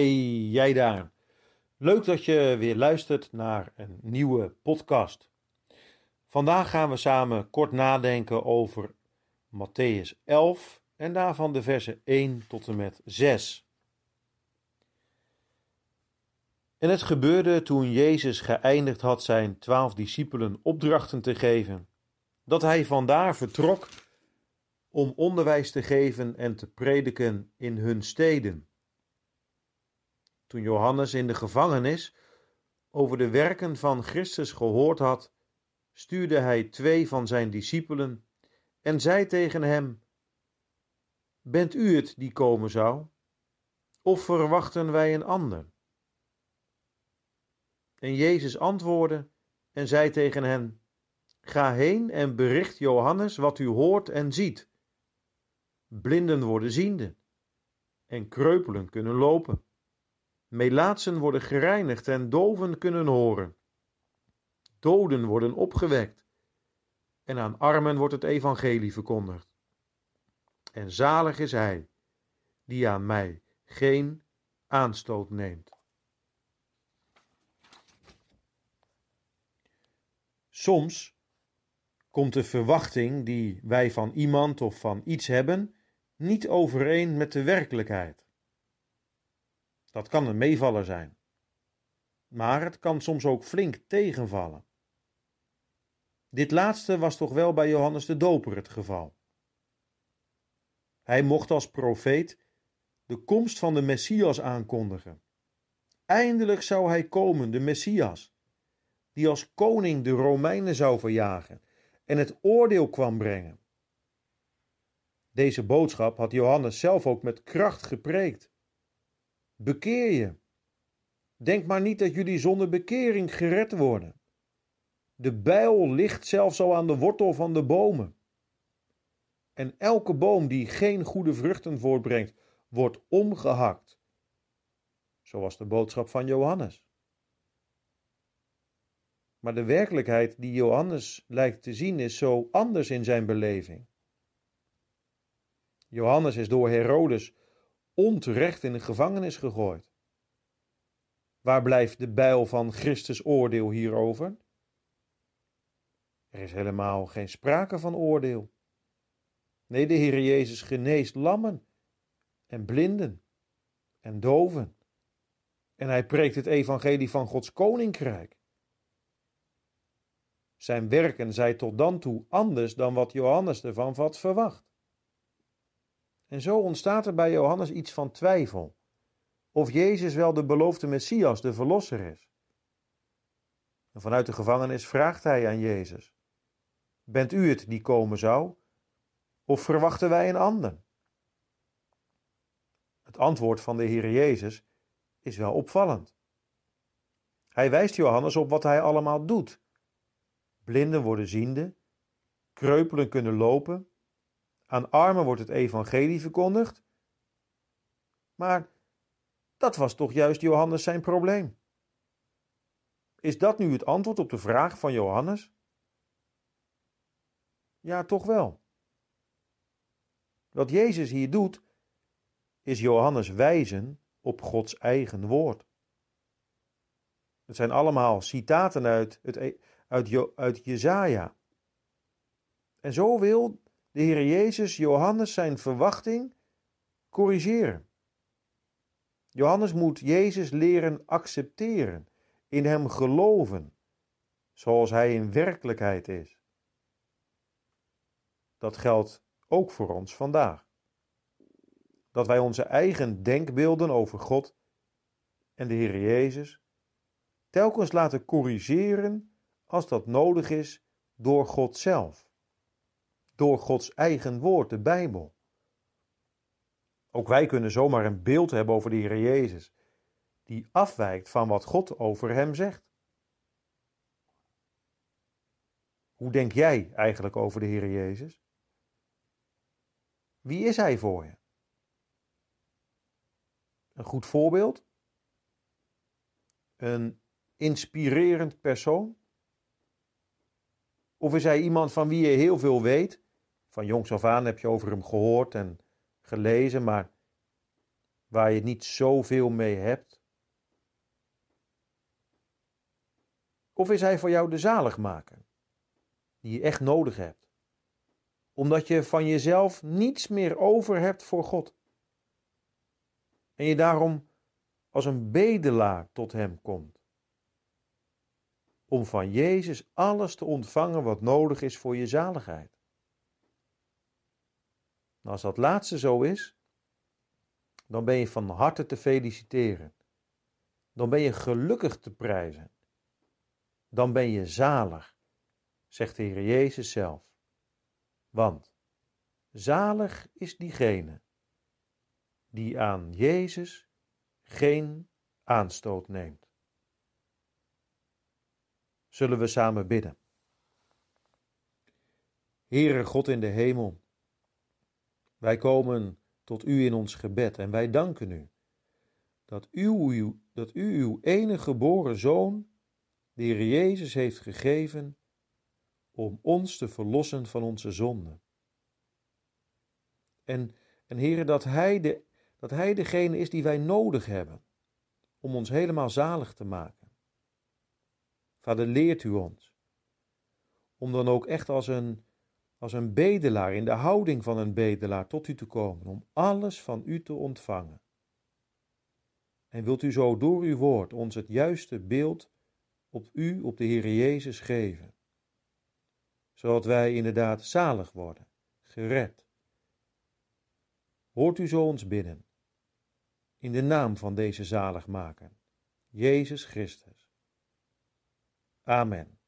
jij daar? Leuk dat je weer luistert naar een nieuwe podcast. Vandaag gaan we samen kort nadenken over Matthäus 11 en daarvan de versen 1 tot en met 6. En het gebeurde toen Jezus geëindigd had zijn twaalf discipelen opdrachten te geven, dat hij vandaar vertrok om onderwijs te geven en te prediken in hun steden. Toen Johannes in de gevangenis over de werken van Christus gehoord had, stuurde hij twee van zijn discipelen en zei tegen hem: Bent u het die komen zou? Of verwachten wij een ander? En Jezus antwoordde en zei tegen hen: Ga heen en bericht Johannes wat u hoort en ziet. Blinden worden ziende en kreupelen kunnen lopen. Melaatsen worden gereinigd en doven kunnen horen. Doden worden opgewekt en aan armen wordt het evangelie verkondigd. En zalig is hij die aan mij geen aanstoot neemt. Soms komt de verwachting die wij van iemand of van iets hebben niet overeen met de werkelijkheid. Dat kan een meevaller zijn, maar het kan soms ook flink tegenvallen. Dit laatste was toch wel bij Johannes de Doper het geval. Hij mocht als profeet de komst van de Messias aankondigen. Eindelijk zou hij komen, de Messias, die als koning de Romeinen zou verjagen en het oordeel kwam brengen. Deze boodschap had Johannes zelf ook met kracht gepreekt. Bekeer je. Denk maar niet dat jullie zonder bekering gered worden. De bijl ligt zelfs al aan de wortel van de bomen. En elke boom die geen goede vruchten voortbrengt, wordt omgehakt. Zo was de boodschap van Johannes. Maar de werkelijkheid die Johannes lijkt te zien is zo anders in zijn beleving. Johannes is door Herodes onterecht in de gevangenis gegooid. Waar blijft de bijl van Christus oordeel hierover? Er is helemaal geen sprake van oordeel. Nee, de Heer Jezus geneest lammen en blinden en doven. En hij preekt het evangelie van Gods koninkrijk. Zijn werken zijn tot dan toe anders dan wat Johannes ervan had verwacht. En zo ontstaat er bij Johannes iets van twijfel. Of Jezus wel de beloofde Messias, de Verlosser is. En vanuit de gevangenis vraagt hij aan Jezus: Bent u het die komen zou? Of verwachten wij een ander? Het antwoord van de Heer Jezus is wel opvallend. Hij wijst Johannes op wat hij allemaal doet. Blinden worden ziende, kreupelen kunnen lopen, aan armen wordt het evangelie verkondigd. Maar dat was toch juist Johannes zijn probleem. Is dat nu het antwoord op de vraag van Johannes? Ja, toch wel. Wat Jezus hier doet, is Johannes wijzen op Gods eigen woord. Het zijn allemaal citaten uit, het, e- uit, uit Jezaja. En zo wil de Heer Jezus Johannes zijn verwachting corrigeren. Johannes moet Jezus leren accepteren, in hem geloven, zoals hij in werkelijkheid is. Dat geldt ook voor ons vandaag. Dat wij onze eigen denkbeelden over God en de Heer Jezus telkens laten corrigeren als dat nodig is door God zelf door Gods eigen woord, de Bijbel. Ook wij kunnen zomaar een beeld hebben over de Heer Jezus, die afwijkt van wat God over hem zegt. Hoe denk jij eigenlijk over de Heer Jezus? Wie is Hij voor je? Een goed voorbeeld? Een inspirerend persoon? Of is Hij iemand van wie je heel veel weet, van jongs af aan heb je over hem gehoord en gelezen, maar waar je niet zoveel mee hebt? Of is hij voor jou de zaligmaker die je echt nodig hebt, omdat je van jezelf niets meer over hebt voor God en je daarom als een bedelaar tot hem komt? Om van Jezus alles te ontvangen wat nodig is voor je zaligheid. Als dat laatste zo is, dan ben je van harte te feliciteren. Dan ben je gelukkig te prijzen. Dan ben je zalig, zegt de Heer Jezus zelf. Want zalig is diegene die aan Jezus geen aanstoot neemt. Zullen we samen bidden? Heere God in de hemel, wij komen tot U in ons gebed en wij danken U dat U, uw, dat u uw enige geboren Zoon, de Heer Jezus, heeft gegeven om ons te verlossen van onze zonden. En, en dat Hij de dat Hij degene is die wij nodig hebben om ons helemaal zalig te maken. Vader, leert u ons om dan ook echt als een, als een bedelaar, in de houding van een bedelaar, tot u te komen, om alles van u te ontvangen. En wilt u zo door uw woord ons het juiste beeld op u, op de Heer Jezus geven, zodat wij inderdaad zalig worden, gered. Hoort u zo ons binnen in de naam van deze zaligmaker, Jezus Christus. Amen.